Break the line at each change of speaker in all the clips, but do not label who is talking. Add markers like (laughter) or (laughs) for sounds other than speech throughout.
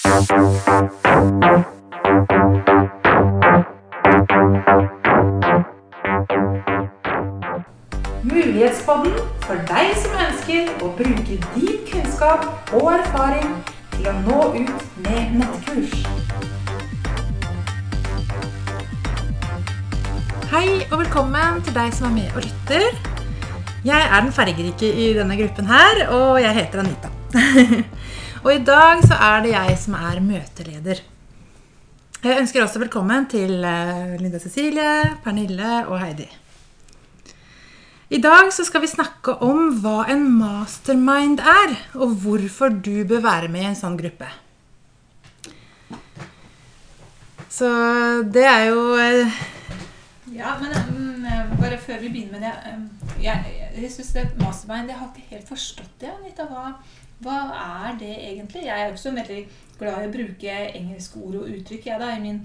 Mulighetspodden for deg som ønsker å bruke din kunnskap og erfaring til å nå ut med nettkurs. Hei og velkommen til deg som er med og lytter. Jeg er den fargerike i denne gruppen her, og jeg heter Anita. (laughs) og i dag så er det jeg som er møteleder. Jeg ønsker også velkommen til eh, Linda Cecilie, Pernille og Heidi. I dag så skal vi snakke om hva en mastermind er, og hvorfor du bør være med i en sånn gruppe. Så det er jo eh,
Ja, men um, bare før vi begynner med det um, Jeg, jeg synes det mastermind Jeg har ikke helt forstått det, Anita. Hva, hva er det egentlig? Jeg er også veldig glad i å bruke engelske ord og uttrykk jeg da, i min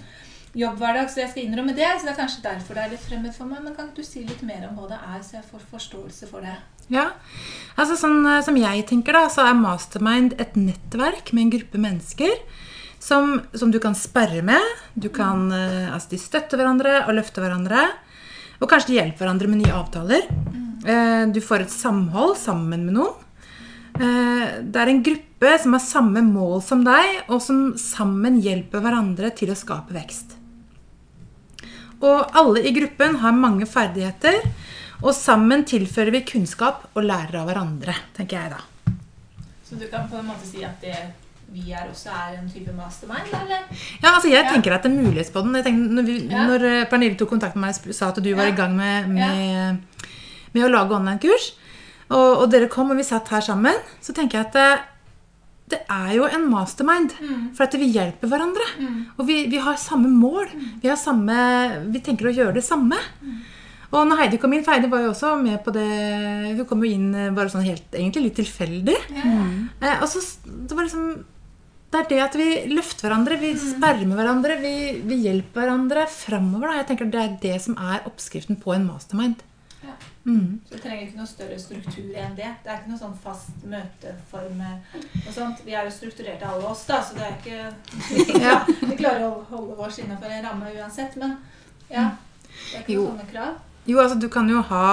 jobbhverdag, så jeg skal innrømme det. Så det er kanskje derfor det er litt fremmed for meg. Men kan ikke du si litt mer om hva det er, så jeg får forståelse for det?
Ja, altså sånn eh, som jeg tenker da, så er mastermind et nettverk med en gruppe mennesker som, som du kan sperre med. Du kan, eh, altså de støtter hverandre og løfter hverandre. Og kanskje de hjelper hverandre med nye avtaler. Mm. Du får et samhold sammen med noen. Eh, Det er en gruppe som har samme mål som deg, og som sammen hjelper hverandre til å skape vekst. Og alle i gruppen har mange ferdigheter, og sammen tilfører vi kunnskap og lærer av hverandre, tenker jeg da.
Så du kan på en måte si at det vi er også er en type mastermind, eller?
Ja, altså jeg
Ja.
tenker at det er tenkte, når, vi,
Ja.
når eh, Pernille tok kontakt med meg og sa at du var
Ja.
i gang med, med, med å lage online-kurs, og, og dere kom og vi satt her sammen, så tenker jeg at det, det er jo en mastermind. For at vi hjelper hverandre. Og vi, vi har samme mål. Vi, har samme, vi tenker å gjøre det samme. Og når Heidi kom inn, for Heidi var jo også med på det Hun kom jo inn eh, bare sånn helt, egentlig litt tilfeldig. Eh, og så det var liksom det er det at vi løfter hverandre, vi spermer hverandre, vi, vi hjelper hverandre framover. Da. Jeg tenker Det er det som er oppskriften på en mastermind.
Ja.
Mm.
Så det trenger ikke noe større struktur enn det. Det er ikke noe sånn fast møteform og sånt. Vi er jo strukturerte alle oss, da, så det er ikke (laughs)
Ja.
Vi klarer å holde oss innenfor en ramme uansett, men ja. Det er ikke noen sånne krav.
Jo, altså du kan jo ha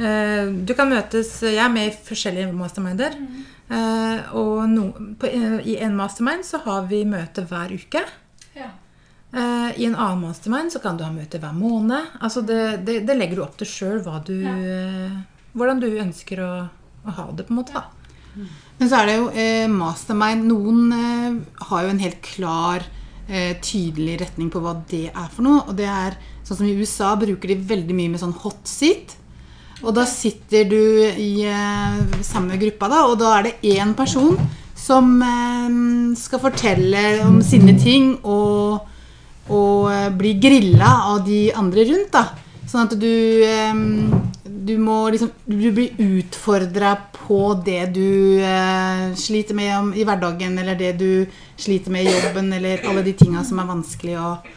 eh, Du kan møtes Jeg er med i forskjellige masterminder. Eh, og no, på, eh, i en mastermind så har vi møte hver uke.
Ja.
Eh, I en annen mastermind så kan du ha møte hver måned. Altså det, det, det legger du opp til sjøl hvordan du ønsker å, å ha det. på en måte da.
Men så er det jo eh, mastermind. Noen eh, har jo en helt klar, eh, tydelig retning på hva det er for noe. Og det er sånn som i USA bruker de veldig mye med sånn hot seat. Og da sitter du i eh, samme gruppa, da, og da er det én person som eh, skal fortelle om sine ting og, og eh, bli grilla av de andre rundt. da. Sånn at du Du må liksom Du blir utfordra på det du eh, sliter med i hverdagen, eller det du sliter med i jobben, eller alle de tinga som er vanskelig og,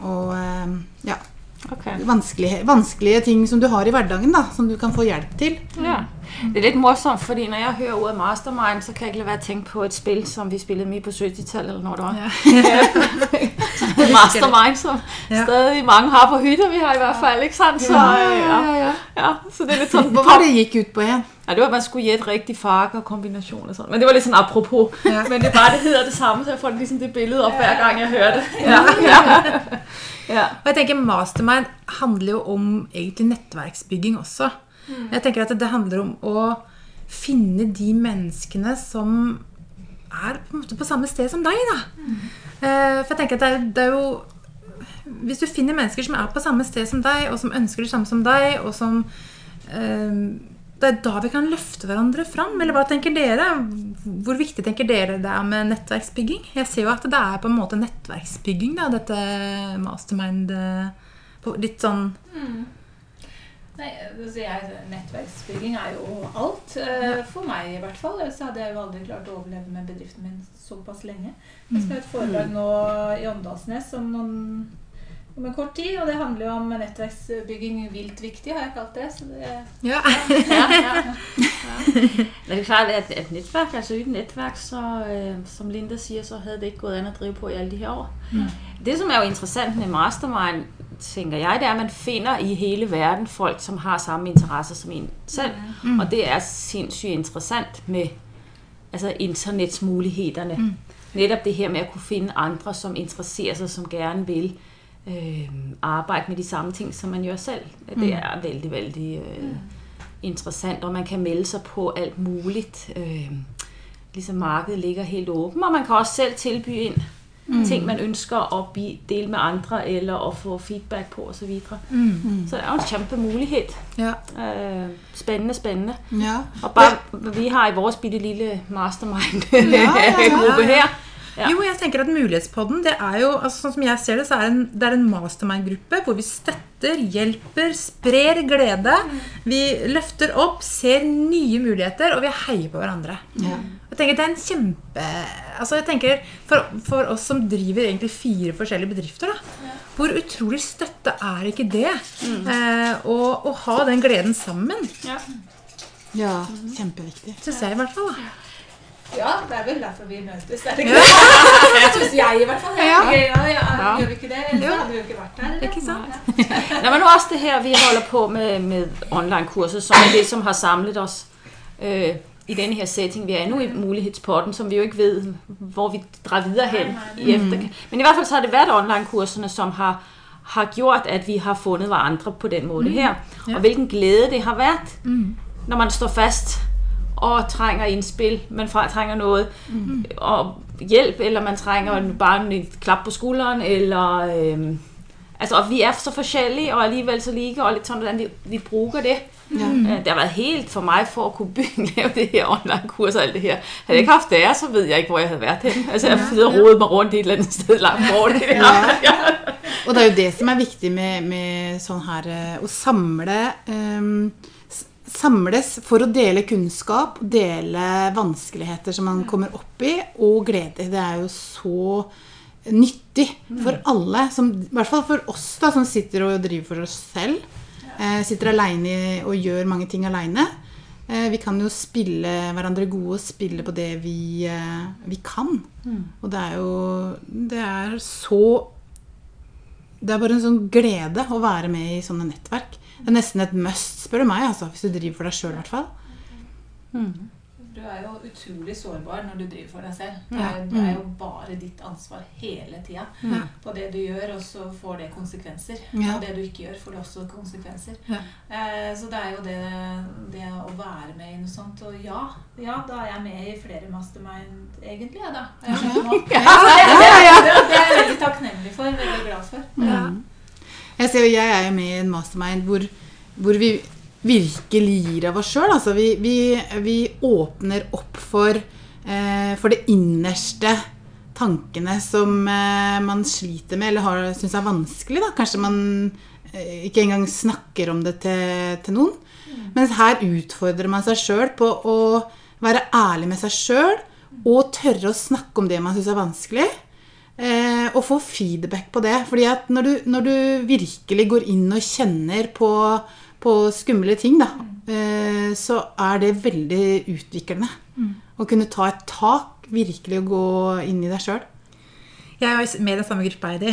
og ja. ja, vanskelige, vanskelige ting som du har i hverdagen, da, som du kan få hjelp til.
Ja. Det er litt morsomt, fordi når jeg hører ordet mastermind, så kan jeg ikke la være å tenke på et spill som vi spillet mye på 70-tallet, eller når (laughs) det var. mastermind, som
Ja.
stadig mange har på hytta, vi har i hvert fall, ikke sant? Så, ja,
ja.
ja, så det er litt sånn
Hva var det gikk ut på igjen?
Ja, det var, at man skulle gjette riktig farge og kombinasjon og sånn. Men det var litt sånn apropos.
Ja.
Men det er bare det hedder det samme, så jeg får liksom det bildet opp hver gang jeg hører det. Ja, ja. ja.
Og jeg tenker Mastermind handler jo om egentlig nettverksbygging også. Jeg tenker at det handler om å finne de menneskene som er på, på samme sted som deg. da. Mm. For jeg tenker at det er, det er jo Hvis du finner mennesker som er på samme sted som deg, og som ønsker det samme som deg, og som eh, Det er da vi kan løfte hverandre fram. Eller hva tenker dere? Hvor viktig tenker dere det er med nettverksbygging? Jeg ser jo at det er på en måte nettverksbygging, da, dette mastermind eh, på Litt sånn
Nei, altså jeg, Nettverksbygging er jo alt. eh, For meg i hvert fall. Så hadde jeg jo aldri klart å overleve med bedriften min såpass lenge. Jeg skal ha et foredrag nå i Åndalsnes om noen om en kort tid. Og det handler jo om nettverksbygging vilt viktig, har jeg kalt det. Så det
Ja.
Ja, (laughs) ja. ja. Det er klart, at et nettverk, altså uten nettverk, så øh, som Linda sier, så hadde det ikke gått an å drive på i alle de her år. Det, som er jo interessant med Mastermind, tænker jeg, det er, at man finder i hele verden folk, som har samme interesser som en selv. Mm. Og det er sindssygt interessant med altså internetsmulighederne. Mm. Netop det her med at kunne finde andre, som interesserer sig, som gerne vil øh, arbejde med de samme ting, som man gør selv. Det er vældig, vældig øh, interessant, og man kan melde sig på alt muligt. Øh, ligesom markedet ligger helt åben, og man kan også selv tilbyde ind mm. ting, man ønsker å dele med andre, eller å få feedback på osv. Mm. Så det er jo en kjempemulighet.
ja.
Øh, spennende, spennende.
Ja.
Og bare, vi har i vår bitte lille mastermind (laughs)
ja, ja.
gruppe her. Ja.
Jo, jeg tenker at Mulighetspodden det er jo, altså sånn som jeg ser det, så er det en, det er en mastermind-gruppe hvor vi støtter, hjelper, sprer glede. Vi løfter opp, ser nye muligheter, og vi heier på hverandre.
Ja.
Jeg tenker det er en kjempe altså jeg tenker For, for oss som driver egentlig fire forskjellige bedrifter, da, hvor utrolig støtte er ikke det? Eh, å, å ha den gleden sammen,
Ja.
ja, kjempeviktig.
syns jeg i hvert fall. da.
Ja, det er vel derfor vi møtes. Er det ikke det? Syns jeg, i hvert fall. Ja. Ja, ja, Gjør vi ikke det? Ellers hadde vi jo ikke vært her. eller?
Ikke sant? (laughs)
Nå, men også det her, vi holder på med, med online-kurset, som er det, som har samlet oss øh, i denne her setting. Vi er nå i mulighetspotten, som vi jo ikke vet hvor vi drar videre hen i efter. Men i hvert fall så har det vært online-kursene som har, har gjort, at vi har fundet hverandre på den måde her. Og hvilken glæde det har vært når man står fast og trænger indspil, man trenger trænger noget mm. og hjælp, eller man trænger bare en klap på skulderen, eller... Øhm, altså, og vi er så forskellige, og alligevel så like, og lidt sådan, hvordan vi, vi bruger det.
Ja.
Øh, Det har været helt for mig for at kunne bygge, (laughs) lave det her online-kurs og alt det her. Havde jeg ikke haft det her, så ved jeg ikke, hvor jeg havde været henne. Altså, jeg og rodet mig rundt i et eller andet sted langt bort. (laughs)
Ja. Og det er jo det som er viktig med, med sånn her Å samle ehm, s- Samles for å dele kunnskap, dele vanskeligheter som man kommer opp i, og glede. Det er jo så nyttig for alle. Som, I hvert fall for oss da, som sitter og driver for oss selv. Eh, sitter aleine og gjør mange ting aleine. Eh, vi kan jo spille hverandre gode og spille på det vi, eh, vi kan. Og det er jo Det er så det er bare en sånn glede å være med i sånne nettverk. Det er nesten et must, spør du meg, altså, hvis du driver for deg sjøl.
Du er jo utrolig sårbar når du driver for deg selv. Det er, det er jo bare ditt ansvar hele tida på det du gjør, og så får det konsekvenser.
Ja.
Og det du ikke gjør, får det også konsekvenser.
Ja.
Eh, så det er jo det, det å være med i noe sånt. Og ja, ja, da er jeg med i flere mastermind, egentlig, ja, da. Jeg skjønner nå. Det, det, er jeg veldig takknemlig for.
Jeg ser jeg er jo med i en mastermind hvor, hvor vi virkelig gir av oss sjøl. Altså, vi, vi, vi åpner opp for, eh, for det innerste tankene som eh, man sliter med eller har- syns er vanskelig. Da. Kanskje man eh, ikke engang snakker om det til, til noen. Mens her utfordrer man seg sjøl på å være ærlig med seg sjøl og tørre å snakke om det man syns er vanskelig. Eh, og få feedback på det. Fordi at når du, når du virkelig går inn og kjenner på, på skumle ting, da, eh, så er det veldig utviklende. Å kunne ta et tak, virkelig å gå inn i deg sjøl.
Jeg er med i den samme gruppa, Heidi.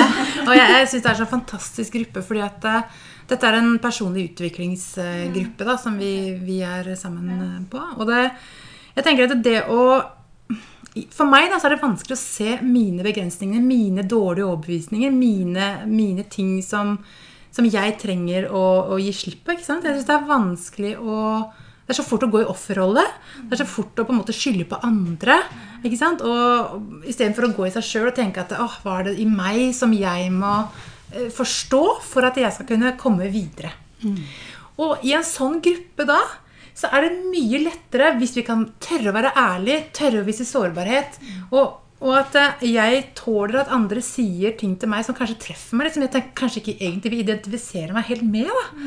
(laughs) og jeg, jeg syns det er en så fantastisk gruppe, fordi at eh, dette er en personlig utviklingsgruppe da, som vi, vi er sammen på. Og det, jeg tenker at det å For meg da, så er det vanskelig å se mine begrensninger, mine dårlige overbevisninger, mine, mine ting som, som jeg trenger å, å gi slipp på. Jeg syns det er vanskelig å det er så fort å gå i offerrolle. Det er så fort å på en måte skylde på andre. ikke sant? Og Istedenfor å gå i seg sjøl og tenke at åh, hva er det i meg som jeg må eh, forstå for at jeg skal kunne komme videre. Og i en sånn gruppe da så er det mye lettere hvis vi kan tørre å være ærlige, tørre å vise sårbarhet. Og, og at eh, jeg tåler at andre sier ting til meg som kanskje treffer meg, som jeg tenker, kanskje ikke egentlig vil identifisere meg helt med. Da.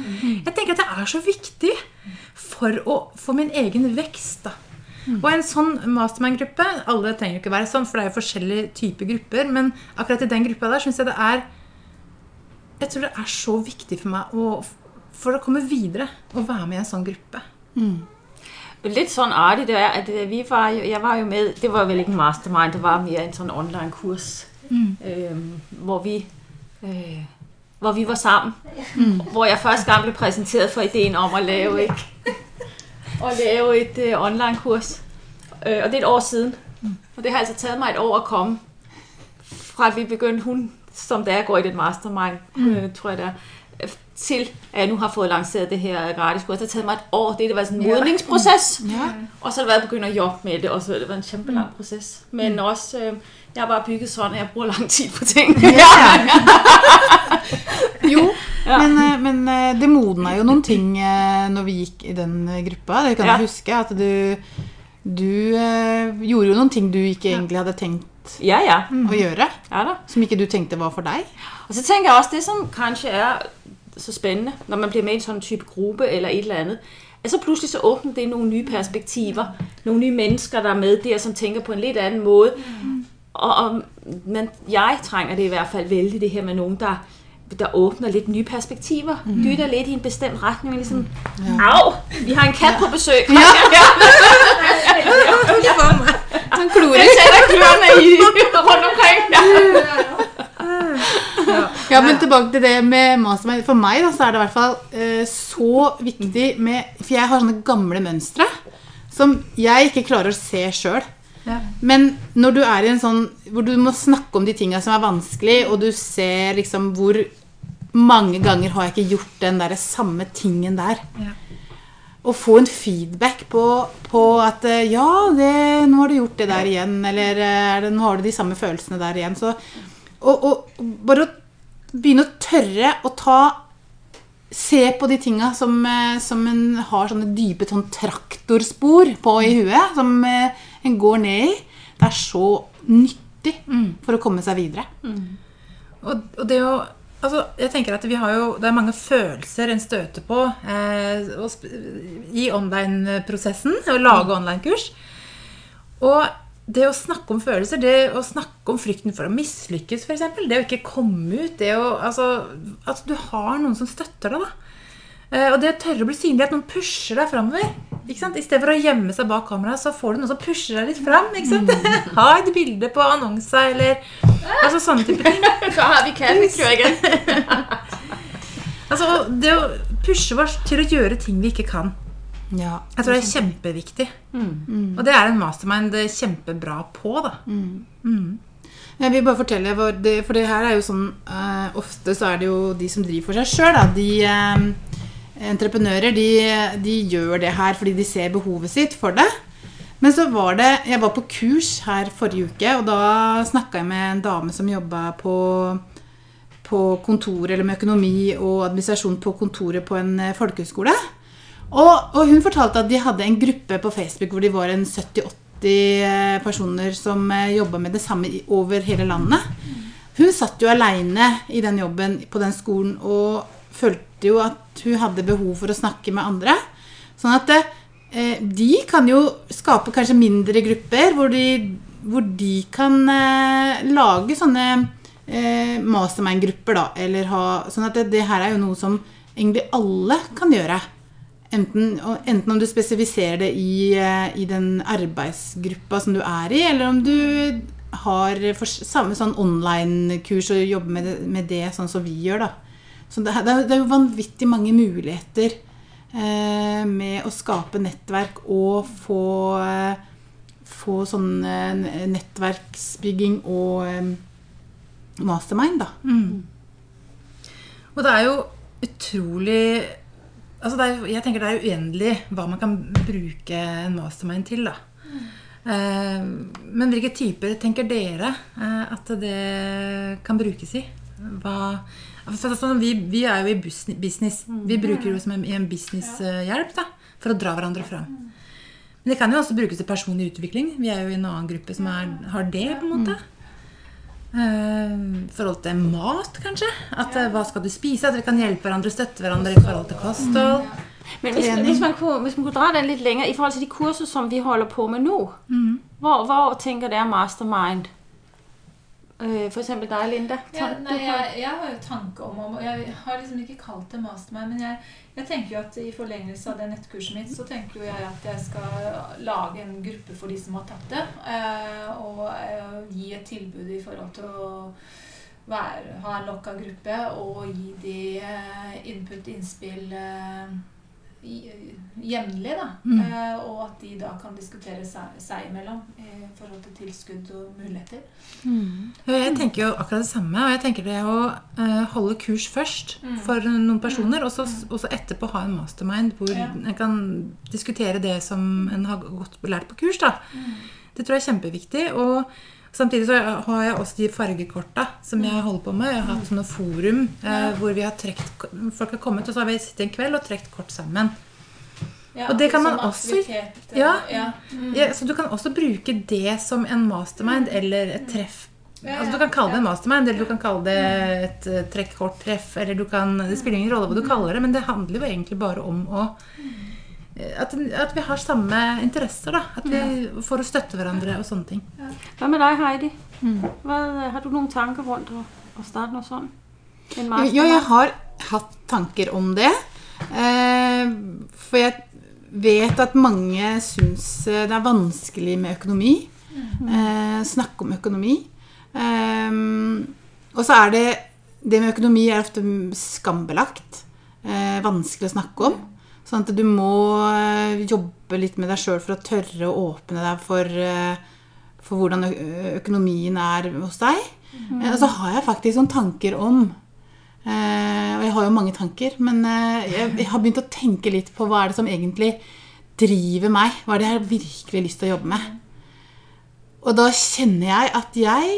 Jeg tenker at det er så viktig for, å, for min egen vekst. da. Og en sånn mastermind-gruppe Alle trenger ikke være sånn, for det er jo forskjellige typer grupper. Men akkurat i den gruppa der syns jeg det er jeg tror det er så viktig for meg å, for å komme videre og være med i en sånn gruppe.
Lidt sådan artigt, det er, at øh, vi var jo, jeg var jo med, det var vel ikke en mastermind, det var mere en sådan online kurs, mm. øh, hvor vi øh, hvor vi var sammen. Mm. Hvor jeg første gang blev præsenteret for ideen om at lave et, (laughs) at lave et øh, online kurs. Øh, og det er et år siden. Og det har altså taget mig et år at komme fra at vi begyndte, hun som der går i det mastermind, mm. øh, tror jeg er, øh, til at jeg nu har fået lanceret det her gratis kurs. Det har taget mig et år. Det været sådan en modningsproces.
Ja.
Og så har det været begyndt at jobbe med det, og så har det været en kæmpe lang proces. Men også, øh, jeg har bare bygget sådan, at jeg bruger lang tid på ting. (laughs)
Jo, men, eh, men eh, det modna jo noen ting eh, når vi gikk i den gruppa. Det kan
Ja.
jeg huske. At du, du gjorde jo noen ting du ikke egentlig hadde tenkt
ja, ja.
å gjøre.
Ja da.
Som ikke du tenkte var for deg.
Og så tænker jeg også, det som kanskje er så spændende, når man bliver med i en sådan type gruppe eller et eller andet, at så pludselig så åbner det nogle nye perspektiver, nogle nye mennesker, der er med der, som tænker på en lidt anden måde. Og, og men jeg trænger det i hvert fald vældig, det her med nogen, der, der åbner lidt nye perspektiver, mm. dytter lidt i en bestemt retning, og ligesom, au, vi har en kat på besøg. Ja. (laughs)
Han klorer.
Jeg sætter kløerne i rundt omkring.
Ja, men tilbake til det med mastermind. For meg da, så er det i hvert fall uh, så viktig med For jeg har sånne gamle mønstre som jeg ikke klarer å se sjøl.
Ja.
Men når du er i en sånn hvor du må snakke om de tinga som er vanskelig, og du ser liksom hvor mange ganger har jeg ikke gjort den der samme tingen der.
Ja.
Å få en feedback på, på at eh, ja, det, nå har du gjort det der igjen, eller eh, det, nå har du de samme følelsene der igjen. Så, og, og bare å begynne å tørre å ta Se på de tinga som, eh, som en har sånne dype sånn traktorspor på i huet, som eh, en går ned i. Det er så nyttig for å komme seg videre.
Og, og det å Altså, jeg tenker at vi har jo, Det er mange følelser en støter på eh, i online-prosessen. Å lage online-kurs. Og det å snakke om følelser, det å snakke om frykten for å mislykkes, f.eks. Det å ikke komme ut, det å Altså at du har noen som støtter deg, da. Eh, og det å tørre å bli synlig, at noen pusher deg framover. I stedet for å gjemme seg bak kameraet, så får du noen som pusher deg litt fram. ikke sant? (laughs) ha et bilde på annonsa, eller altså sånne type ting. (laughs)
Så har vi igen. (laughs)
Altså, det å pushe oss til å gjøre ting vi ikke kan.
Ja.
Jeg tror det er kjempeviktig. Og det er en mastermind kjempebra på, da.
Jeg vil bare fortelle, for det her er jo sånn uh, Ofte så er det jo de som driver for seg sjøl, de uh, entreprenører, de, de gjør det her fordi de ser behovet sitt for det. Men så var det Jeg var på kurs her forrige uke, og da snakka jeg med en dame som jobba på på kontor eller med økonomi og administrasjon på kontoret på en eh, folkehøyskole. Og, og hun fortalte at de hadde en gruppe på Facebook hvor de var en 70-80 eh, personer som jobba med det samme over hele landet. Hun satt jo aleine i den jobben på den skolen og følte jo at hun hadde behov for å snakke med andre. Sånn at eh, de kan jo skape kanskje mindre grupper hvor de, hvor de kan eh, lage sånne eh, mastermind-grupper, Sånn at det, det her er jo noe som egentlig alle kan gjøre. Enten, enten om du spesifiserer det i, eh, i den arbeidsgruppa som du er i, eller om du har for, samme sånn online-kurs og jobber med det, med det sånn som vi gjør, da. Så det, det, er, jo vanvittig mange muligheter eh, med å skape nettverk og få, eh, få sånn eh, nettverksbygging og eh, mastermind, da.
Og det er jo utrolig altså er, Jeg tenker det er uendelig hva man kan bruke en mastermind til. da. Eh, men hvilke typer tenker dere eh, at det kan brukes i? Hva, for sånn, vi, vi er jo i business. Vi bruker det som en, en businesshjelp da, for å dra hverandre fram. Men det kan jo også brukes til personlig utvikling. Vi er jo i en annen gruppe som er, har det. på en måte. Eh, I forhold til mat, kanskje. At ja. Hva skal du spise? At vi kan hjelpe hverandre, støtte hverandre i forhold til kosthold.
Men hvis, hvis, man kunne, hvis man kunne dra den litt lenger i forhold til de kurser, som vi holder på med nu, hvor, hvor tenker dere mastermind Øh, for eksempel deg, Linda.
Ja, nei, jeg, jeg har jo tanke om, om Jeg har liksom ikke kalt det mastermind, men jeg, jeg tenker jo at i forlengelse av det nettkurset mitt, så tenker jo jeg at jeg skal lage en gruppe for de som har tatt det. Eh, og eh, gi et tilbud i forhold til å være, ha en lokka gruppe og gi de eh, input, innspill jevnlig.
Mm.
Eh, og at de da kan diskutere seg, seg imellom i forhold til tilskudd og muligheter.
Mm. Jeg tenker jo akkurat det samme. Og jeg tenker det å eh, holde kurs først
Mm.
for noen personer, så og så etterpå ha en mastermind hvor
Ja.
en kan diskutere det som en har godt lært på kurs. da. Det tror jeg er kjempeviktig. Og samtidig så har jeg også de fargekorta som jeg holder på med. Jeg har hatt sånne forum eh, hvor vi har trekt, folk har kommet, og så har vi sittet en kveld og trukket kort sammen.
Ja,
Og det kan man også-
eh,
Ja.
ja. Mm.
Ja, så du kan også bruke det som en mastermind eller et treff.
Ja,
Altså, du kan kalle det en mastermind, eller du kan kalle det et uh, trekk-kort-treff. eller du kan, Det spiller ingen rolle hva du kaller det, men det handler jo egentlig bare om å eh, at, at vi har samme interesser. da, at vi For å støtte hverandre og sånne ting.
Hva med deg, Heidi? Hva, har du noen tanker rundt å, å starte noe sånt? Jo,
jeg har hatt tanker om det. Eh, for jeg vet at mange syns det er vanskelig med økonomi. Eh, snakke om økonomi. Eh, og så er det Det med økonomi er ofte skambelagt. Eh, vanskelig å snakke om. Sånn at du må eh, jobbe litt med deg sjøl for å tørre å åpne deg for, eh, for hvordan økonomien er hos deg. Eh, Og så har jeg faktisk noen tanker om Eh, og jeg har jo mange tanker, men eh, jeg, har begynt å tenke litt på hva er det som egentlig driver meg. Hva er det jeg har virkelig lyst til å jobbe med. Og da kjenner jeg at jeg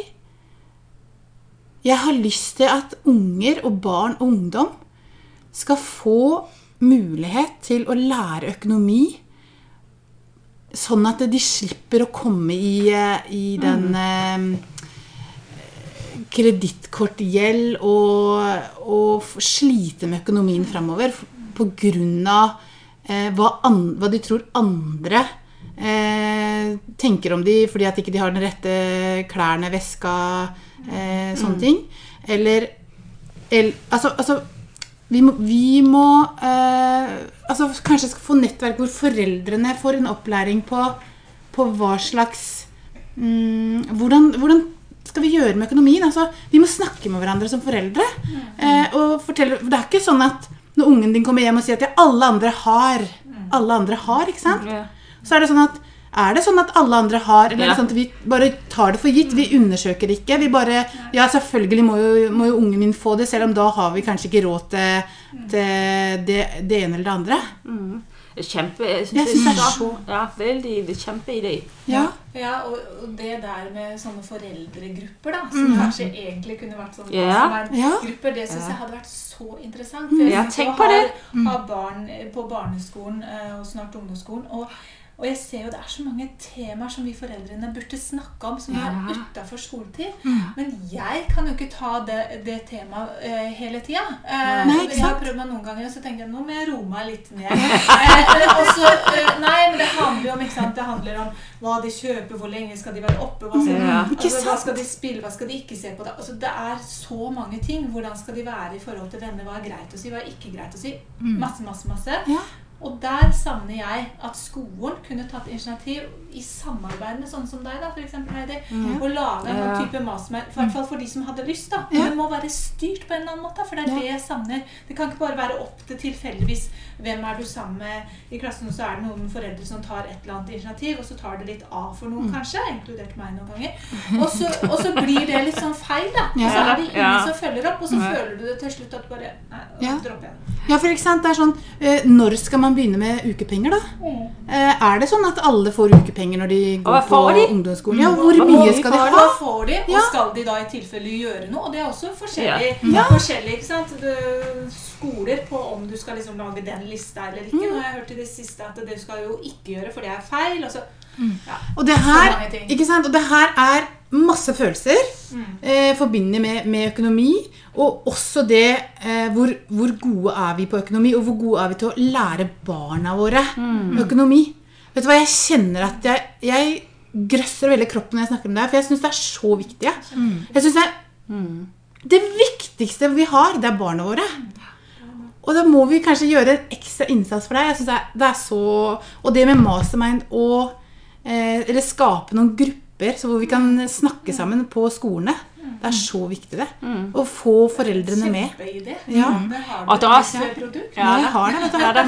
Jeg har lyst til at unger og barn og ungdom skal få mulighet til å lære økonomi. Sånn at de slipper å komme i, eh, i den eh, kredittkortgjeld og, og slite med økonomien framover pga. Eh, hva, an, hva de tror andre eh, tenker om de fordi at ikke de har den rette klærne, veska, eh, sånne ting. Eller, eller altså, altså vi må, vi må eh, altså, kanskje skal få nettverk hvor foreldrene får en opplæring på, på hva slags mm, hvordan, hvordan skal vi gjøre med økonomien? Altså, vi må snakke med hverandre som foreldre. Eh, og fortelle, for det er ikke sånn at når ungen din kommer hjem og sier at ja, alle andre har, alle andre har, ikke sant? Så er det sånn at er det sånn at alle andre har, eller er
Ja.
sånn at vi bare tar det for gitt? Vi undersøker ikke. Vi bare Ja, selvfølgelig må jo, må jo ungen min få det, selv om da har vi kanskje ikke råd til, til det, det ene eller det andre.
Kjempe, jeg
Jeg
synes
synes
det er så ja, veldig kjempeidé.
Ja.
Ja, og, og det der med sånne foreldregrupper, da, som kanskje egentlig kunne vært sånne
Ja.
mastermind-grupper, det syns jeg hadde vært så interessant. For jeg
Ja, tenk på
har,
det.
har barn på barneskolen eh, og snart ungdomsskolen. Og, og jeg ser jo det er så mange temaer som vi foreldrene burde snakke om, som er
Ja.
utafor skoletid. Men jeg kan jo ikke ta det, det temaet uh, hele tida. Uh,
Nei,
jeg har prøvd meg noen ganger, og så tenker jeg nå må jeg roe meg litt ned. uh, så, nei, men det handler jo om ikke sant? Det handler om hva de kjøper, hvor lenge skal de være oppe, hva skal,
Ja.
Altså, hva skal de spille, hva skal de ikke se på. Det, Altså, det er så mange ting. Hvordan skal de være i forhold til denne? Hva er greit å si, hva er ikke greit å si? Masse, masse, masse.
Ja.
Og der savner jeg at skolen kunne tatt initiativ i samarbeid med sånne som deg, da, eksempel, Heidi, og lage en
Ja.
type mastermind, i hvert fall for de som hadde lyst. da.
Ja.
Det må være styrt på en eller annen måte, for det er
Ja.
det jeg savner. Det kan ikke bare være opp til tilfeldigvis hvem er du sammen med i klassen, og så er det noen foreldre som tar et eller annet initiativ, og så tar det litt av for
Mm.
noen, kanskje, inkludert meg noen ganger. Og så, og så blir det litt sånn feil, da. Og så er det ingen
Ja.
som følger opp, og så føler du det til slutt at du bare Nei,
Ja.
dropper igjen.
Ja, for ikke sant, det er sånn eh, Når skal man begynne med ukepenger, da? Mm. er det sånn at alle får ukepenger når de går på
de?
ungdomsskolen? Ja,
Mm.
hvor
Hva
mye skal de ha?
Hva får de, og skal de da i tilfelle gjøre noe? Og det er også forskjellig,
Ja.
forskjellig ikke sant? Du, skoler på om du skal liksom lage den lista eller ikke.
Mm.
Nå har jeg hørt i det siste at det skal jo ikke gjøre, for det er feil. Og så, ja.
Og det her, ikke sant? Og det her er masse følelser
Mm.
eh, forbundet med, med økonomi. Og også det eh, hvor, hvor gode er vi på økonomi, og hvor gode er vi til å lære barna våre økonomi. Vet du hva, jeg kjenner at jeg, jeg grøsser veldig kroppen når jeg snakker om det her, for jeg syns det er så viktig. ja. Jeg synes det, er, det viktigste vi har, det er barna våre. Og da må vi kanskje gjøre en ekstra innsats for deg. Jeg synes det, er, det er så Og det med mastermind og eh, Eller skape noen grupper så hvor vi kan snakke sammen på skolene. Det er så viktig, det. Å få foreldrene med.
Kjempeidé.
Ja.
Det har du Det.
Ja, jeg har det. vet du.
Ja, det,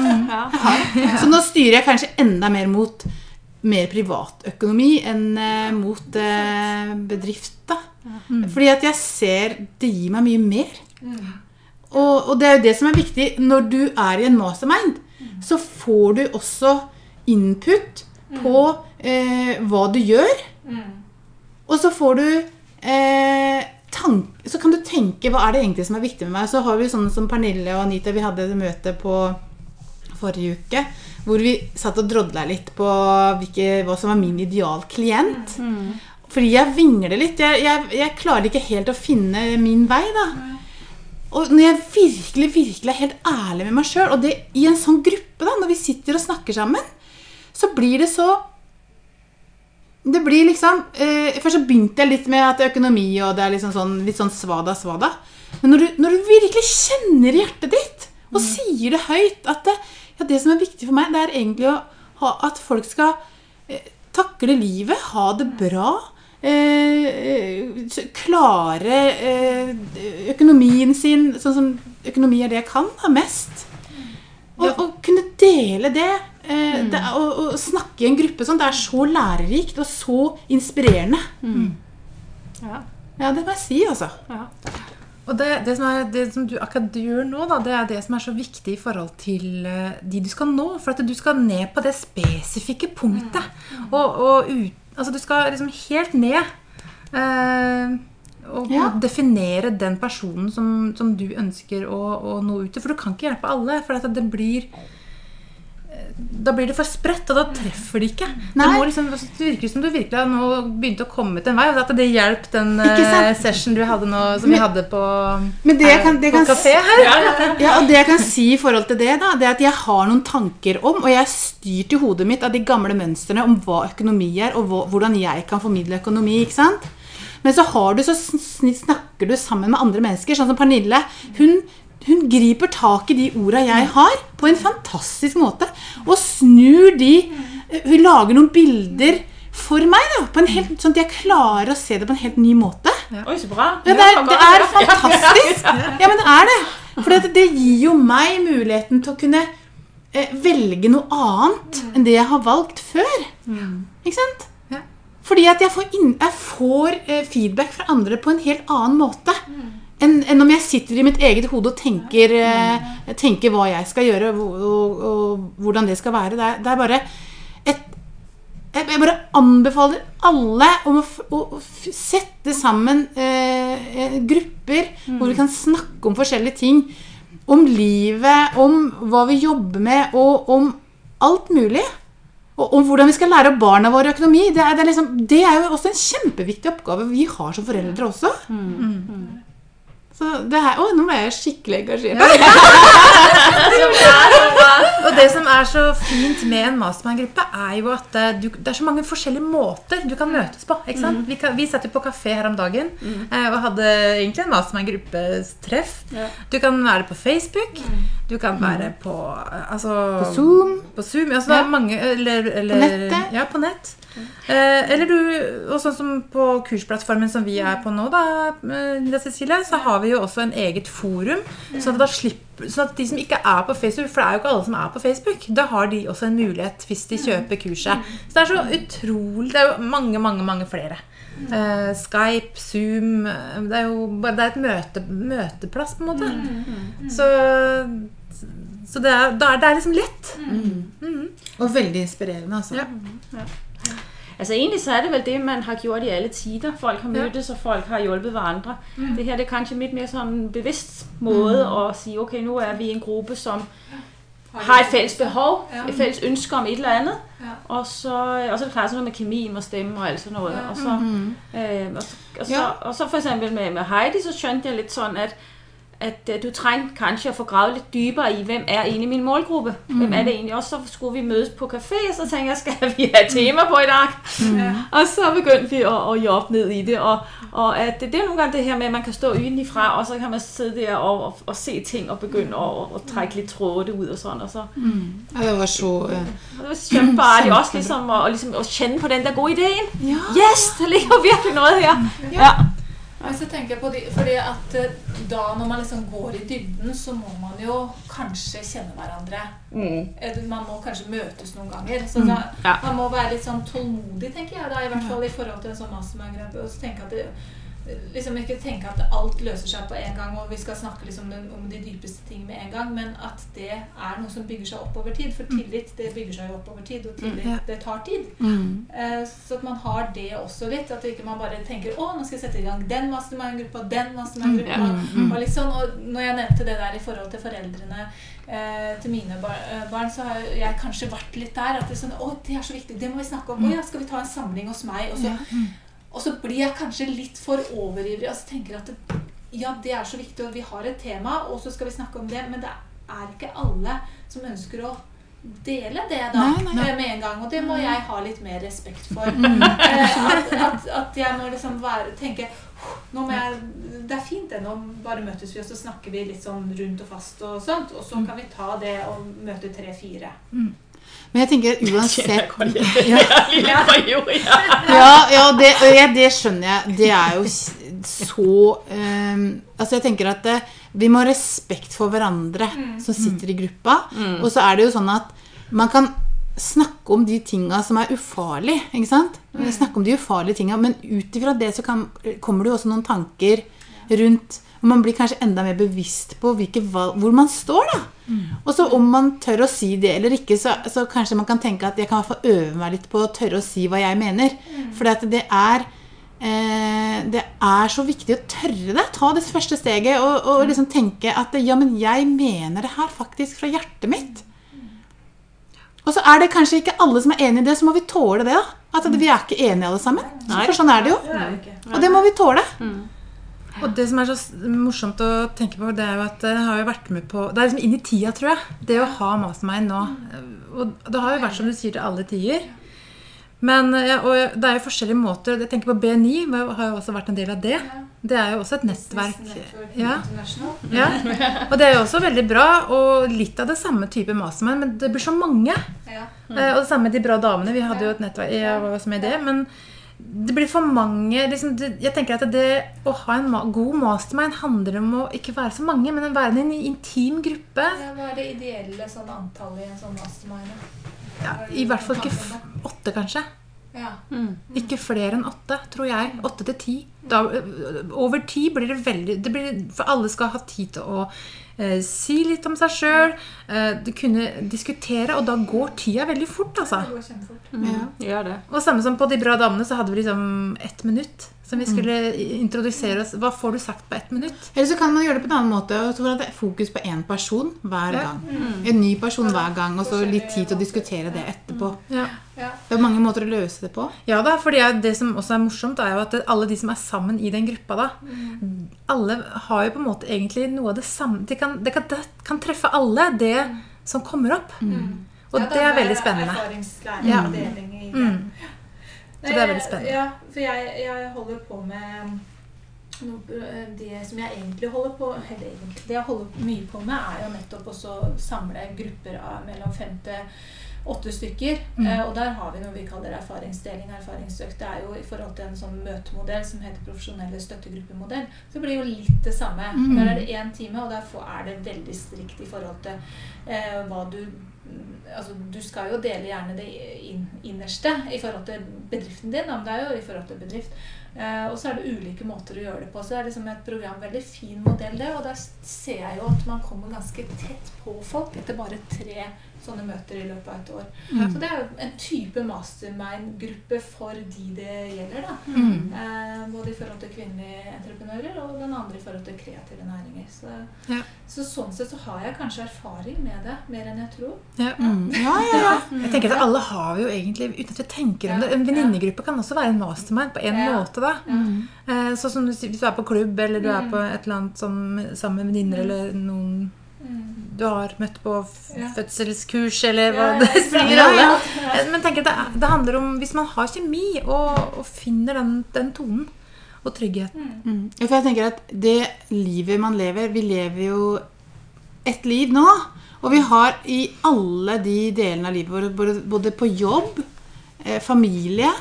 ja.
Så nå styrer jeg kanskje enda mer mot mer privatøkonomi enn uh, mot uh, bedrift. da. Fordi at jeg ser det gir meg mye mer. Og, og det er jo det som er viktig. Når du er i en mastermind, så får du også input på uh, hva du gjør. Og så får du eh, tank, Så kan du tenke hva er det egentlig som er viktig med meg. Så har vi sånne som Pernille og Anita, vi hadde et møte på forrige uke. Hvor vi satt og drodla litt på hvilke, hva som var min idealklient. Fordi jeg vingler litt. Jeg, jeg, jeg klarer ikke helt å finne min vei, da. Og når jeg virkelig virkelig er helt ærlig med meg sjøl, og det i en sånn gruppe, da, når vi sitter og snakker sammen, så blir det så Det blir liksom eh, Først så begynte jeg litt med at det er økonomi, og det er liksom sånn, litt sånn svada, svada. Men når du, når du virkelig kjenner hjertet ditt, og sier det høyt at det, ja, det som er viktig for meg, det er egentlig ha, at folk skal eh, takle livet, ha det bra. Eh, eh, klare eh, økonomien sin sånn som økonomi er det jeg kan da, mest. Og, og kunne dele det, eh, det å, og, og snakke i en gruppe sånn, det er så lærerikt og så inspirerende.
Ja.
Ja, det må jeg si, altså.
Ja.
Og det, det, som er, det som du akkurat du gjør nå, da, det er det som er så viktig i forhold til eh, de du skal nå. For at du skal ned på det spesifikke punktet. Og, og ut, altså du skal liksom helt ned. Eh, og
Ja.
definere den personen som, som du ønsker å, å nå ut til. For du kan ikke hjelpe alle. For at det blir da blir det for spredt, og da treffer de ikke. Det,
Nei.
må liksom, altså, det virker som du virkelig har nå begynt å komme til en vei. Og at det hjalp den eh, session du hadde nå, som vi hadde på,
Men det jeg kan, det
på
kan
kafé her.
Ja, og det jeg kan si i forhold til det, da, det er at jeg har noen tanker om, og jeg er styrt i hodet mitt av de gamle mønstrene om hva økonomi er, og hva, hvordan jeg kan formidle økonomi. ikke sant? Men så har du så snakker du sammen med andre mennesker, sånn som Pernille. Hun, hun griper tak i de orda jeg har, på en fantastisk måte. Og snur de Hun lager noen bilder for meg, da, på en helt, sånn at jeg klarer å se det på en helt ny måte.
Oi, så bra.
Ja, det er, det er fantastisk. Ja, men det er det. For det, det gir jo meg muligheten til å kunne eh, velge noe annet enn det jeg har valgt før. Ikke sant? Fordi at jeg får, inn, jeg får eh, feedback fra andre på en helt annen måte. Enn enn om jeg sitter i mitt eget hode og tenker, eh, tenker hva jeg skal gjøre, og, og, og hvordan det skal være. Det er, det er bare et jeg bare anbefaler alle om å, f- å sette sammen eh, grupper grupper hvor vi kan snakke om forskjellige ting. Om livet, om hva vi jobber med, og om alt mulig. Og om hvordan vi skal lære barna våre økonomi. Det er, det, er liksom, det er jo også en kjempeviktig oppgave vi har som foreldre også. Så det her, å, nå ble jeg skikkelig engasjert. (laughs)
Og det som er så fint med en mastermind-gruppe, er jo at eh, du, det er så mange forskjellige måter du kan møtes på. ikke sant? Vi, kan, vi satt jo på kafé her om dagen mm. og hadde egentlig en mastermind-gruppetreff.
Ja.
Du kan være på Facebook. Du kan være på eh, altså,
På Zoom.
På Zoom, altså,
Ja.
mange eller, eller,
På nettet.
Ja, på nett. Eh, eller du, og sånn som på kursplattformen som vi er på nå, da, eh, Cecilie, så har vi jo også en eget forum. Sånn at, slipper, sånn at de som ikke er på Facebook, for det er jo ikke alle som er på Facebook, da har de også en mulighet hvis de kjøper kurset. Så det er så utrolig Det er jo mange, mange, mange flere. Uh, Skype, Zoom eh, Det er jo bare det er et møte, møteplass, på en måte. Så, så det, er, det er liksom lett.
Og veldig inspirerende, altså.
Ja.
Altså egentlig så er det vel det, man har gjort i alle tider. Folk har møttes, og folk har hjulpet hverandre. Det her det er kanskje litt mer sånn bevisst måte å si ok, nå er vi en gruppe som har et felles behov, et felles ønske om et eller annet.
Ja.
Og så, og så er det klart sådan med kemi og stemme og alt sånt noe.
Ja.
Og, så, øh, og, så, og, så, og så for eksempel med, med Heidi, så skjønte jeg litt sånn at at øh, du trengte kanskje å få gravd litt dypere i hvem er egentlig min målgruppe. Hvem er det egentlig? Og så skulle vi møtes på kafé, så tenkte jeg skal vi ha tema på i dag. Og så begyndte vi å, å jobbe ned i det. Og, og at det, det er noen ganger det her med at man kan stå utenfra, og så kan man sitte der og, og, og se ting og begynne å, å trekke litt tråder ut og sånn. Og så
Ja, det var så uh,
og det var kjempeartig også liksom, å, liksom, å kjenne på den der gode ideen.
Ja.
Yes, det ligger virkelig noe her. Ja.
Så tenker jeg på de, fordi at eh, da når man liksom går i dybden, så må man jo kanskje kjenne hverandre.
Mm.
Eh, Man må kanskje møtes noen ganger. Så da,
Ja.
man må være litt sånn tålmodig, tenker jeg. Da, I hvert fall i forhold til en sånn mastermind-gruppe. Og så tenke at det, liksom ikke tenke at alt løser seg på en gang, og vi skal snakke liksom om de dypeste ting med en gang, men at det er noe som bygger seg opp over tid. For tillit det bygger seg jo opp over tid, og tillit det tar tid.
mm.
Eh, Så at man har det også litt. At ikke man bare tenker å, nå skal jeg sette i gang den mastermind-gruppa, den mastermind-gruppa.
Mm,
Og liksom, og når jeg nevnte det der i forhold til foreldrene eh, til mine bar eh, barn, så har jeg kanskje vært litt der. At det er sånn, å, det er så viktig, det må vi snakke om. Å ja, skal vi ta en samling hos meg? Og så. Og så blir jeg kanskje litt for overivrig og så tenker at det, ja, det er så viktig, og vi har et tema, og så skal vi snakke om det. Men det er ikke alle som ønsker å dele det da
Nei, nei.
nei. med en gang. Og det må jeg ha litt mer respekt for. Eh, at, at, at jeg må liksom være, tenke nå må jeg, Det er fint det, nå bare møtes vi, og så snakker vi litt sånn rundt og fast og sånt. Og så kan vi ta det og møte tre-fire.
Men jeg tenker (laughs) uansett (laughs)
Ja. (laughs)
Ja, ja det, det skjønner jeg. Det er jo så um, Altså, jeg tenker at eh, vi må ha respekt for hverandre som sitter i gruppa. Og så er det jo sånn at man kan snakke om de tinga som er ufarlige. Ikke sant? Snakke om de ufarlige tinga, men ut ifra det så kan, kommer det jo også noen tanker rundt og Man blir kanskje enda mer bevisst på valg, hvor man står. da. Og så om man tør å si det eller ikke, så, så kanskje man kan tenke at jeg kan i hvert fall øve meg litt på å tørre å si hva jeg mener. For det er eh, det er så viktig å tørre det. Ta det første steget og, og liksom tenke at ja, men jeg mener det her faktisk fra hjertet mitt. Og så er det kanskje ikke alle som er enig i det, så må vi tåle det. da. At vi er ikke enige alle sammen. For sånn er det jo. Og det må vi tåle.
Og det som er så morsomt å tenke på, det er jo at jeg har jo vært med på Det er liksom inn i tida, tror jeg. Det å ha mastermind nå. Og det har jo vært som du sier til alle tider. Men og det er jo forskjellige måter. Jeg tenker på B9 har jo også vært en del av det. Det er jo også et nettverk. Ja. Ja. Og det er jo også veldig bra, og litt av det samme type mastermind, men det blir så mange. Eh, Og det samme med de bra damene. Vi hadde jo et nettverk jeg var også med i det. Men det blir for mange liksom, det, Jeg tenker at det å ha en ma god mastermind handler om å ikke være så mange, men å være en intim gruppe.
Ja, Hva er det ideelle sånn antallet i en sånn mastermind?
Ja, I hvert fall ikke f åtte, kanskje.
Ja.
Ikke flere enn åtte, tror jeg. Åtte til ti. Over ti blir det veldig det blir, For alle skal ha tid til å si litt om seg sjøl, kunne diskutere, og da går tida veldig fort, altså.
Det går kjempefort.
Ja.
Gjør det.
Og samme som på De bra damene, så hadde vi liksom ett minutt som vi skulle introdusere oss. Hva får du sagt på ett minutt?
Eller så kan man gjøre det på en annen måte. og så får det fokus på én person hver gang. En ny person hver gang, og så litt tid til å diskutere det etterpå.
Ja.
Ja.
Det er mange måter å løse det på.
Ja da, fordi det som også er morsomt, er jo at alle de som er sammen i den gruppa, da Alle har jo på en måte egentlig noe av det samme Det kan, det kan, det kan treffe alle, det som kommer opp. Og
Ja,
det er veldig spennende.
Erfaringslæring
Ja.
og deling i det.
Mm. Så det er veldig spennende.
Ja, for jeg, jeg holder på med noe, eh, Det som jeg egentlig holder på eller egentlig, Det jeg holder mye på med, er jo nettopp å samle grupper av mellom fem til åtte stykker.
Mm.
Eh, og der har vi noe vi kaller erfaringsdeling og erfaringsøkt. Det er jo i forhold til en sånn møtemodell som heter profesjonelle støttegruppemodell. Så det blir jo litt det samme.
Mm.
Der er det én time, og derfor er det veldig strikt i forhold til eh, hva du Altså, du skal jo dele gjerne det innerste i forhold til bedriften din, men det er jo i forhold til bedrift. Eh, og så er det ulike måter å gjøre det på. Så det er liksom et program, veldig fin modell, det. Og der ser jeg jo at man kommer ganske tett på folk etter bare tre sånne møter i løpet av et år. Så det er jo en type mastermind-gruppe for de det gjelder, da.
Mm.
Eh, både i forhold til kvinnelige entreprenører og den andre i forhold til kreative næringer. Så,
Ja.
så sånn sett så har jeg kanskje erfaring med det, mer enn jeg tror.
Ja.
Mm. Ja, ja, ja. (laughs)
Jeg tenker at alle har vi jo egentlig, uten at vi tenker om det En venninnegruppe kan også være en mastermind på en måte. da
Mm.
Eh, Sånn som Hvis du er på klubb, eller du er
Mm.
på et eller annet som, sammen med venninner, eller noen
Mm.
Du har møtt på fødselskurs, eller hva
Ja,
det spiller
ja,
rolle.
ja, ja.
Men tenk at det, det handler om hvis man har kjemi og, og finner den, den tonen og tryggheten.
Mm. Ja, For jeg tenker at det livet man lever Vi lever jo et liv nå. Og vi har i alle de delene av livet vårt, både, på jobb, eh, familie,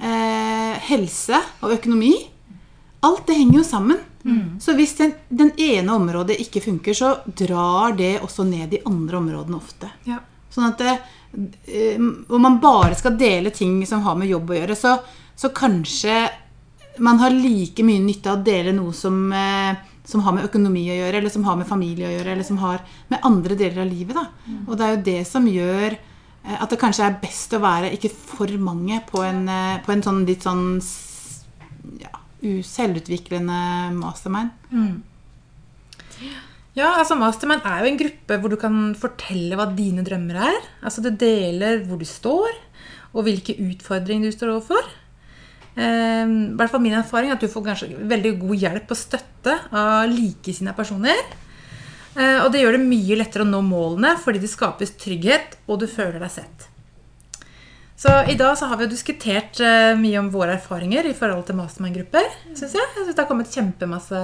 eh, helse og økonomi Alt det henger jo sammen. Så hvis den, den ene området ikke funker, så drar det også ned de andre områdene ofte.
Ja.
Sånn at det, eh, Om man bare skal dele ting som har med jobb å gjøre, så, så kanskje man har like mye nytte av å dele noe som, eh, som har med økonomi å gjøre, eller som har med familie å gjøre, eller som har med andre deler av livet. Da. Og det er jo det som gjør eh, at det kanskje er best å være ikke for mange på en, på en sånn litt sånn selvutviklende mastermind.
Ja, altså Mastermind er jo en gruppe hvor du kan fortelle hva dine drømmer er. Altså Du deler hvor du står, og hvilke utfordringer du står overfor. Eh, hvert fall min erfaring er at du får kanskje veldig god hjelp og støtte av likesinnede personer. Eh, og det gjør det mye lettere å nå målene fordi det skapes trygghet, og du føler deg sett. Så i dag så har vi jo diskutert eh, mye om våre erfaringer i forhold til mastermind-grupper. Synes jeg. jeg synes det har kommet kjempemasse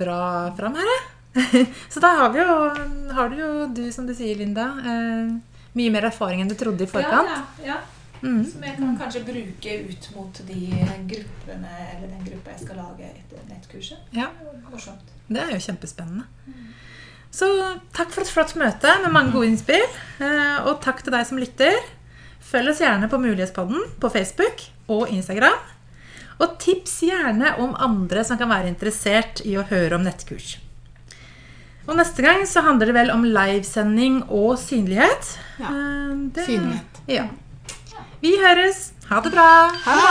bra fram her. (laughs) så da har, jo, har du jo, du som du sier, Linda, eh, mye mer erfaring enn du trodde i forkant.
Ja, ja, ja.
Mm.
Som jeg kan kanskje bruke ut mot de gruppene, eller den gruppa jeg skal lage etter nettkurset.
Ja.
Morsomt.
Det er jo kjempespennende. Så takk for et flott møte med mange gode innspill. eh, Og takk til deg som lytter. Følg oss gjerne på Mulighetspodden på Facebook og Instagram. Og tips gjerne om andre som kan være interessert i å høre om nettkurs. Og neste gang så handler det vel om livesending og synlighet.
Ja,
Eh, det-
synlighet.
Ja. Vi høres. Ha det bra.
Ha det!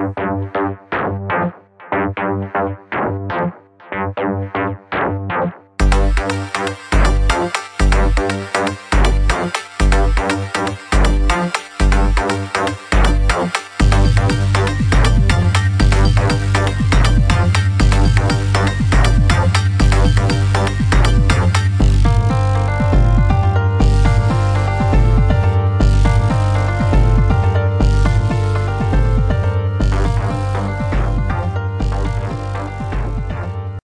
Hej.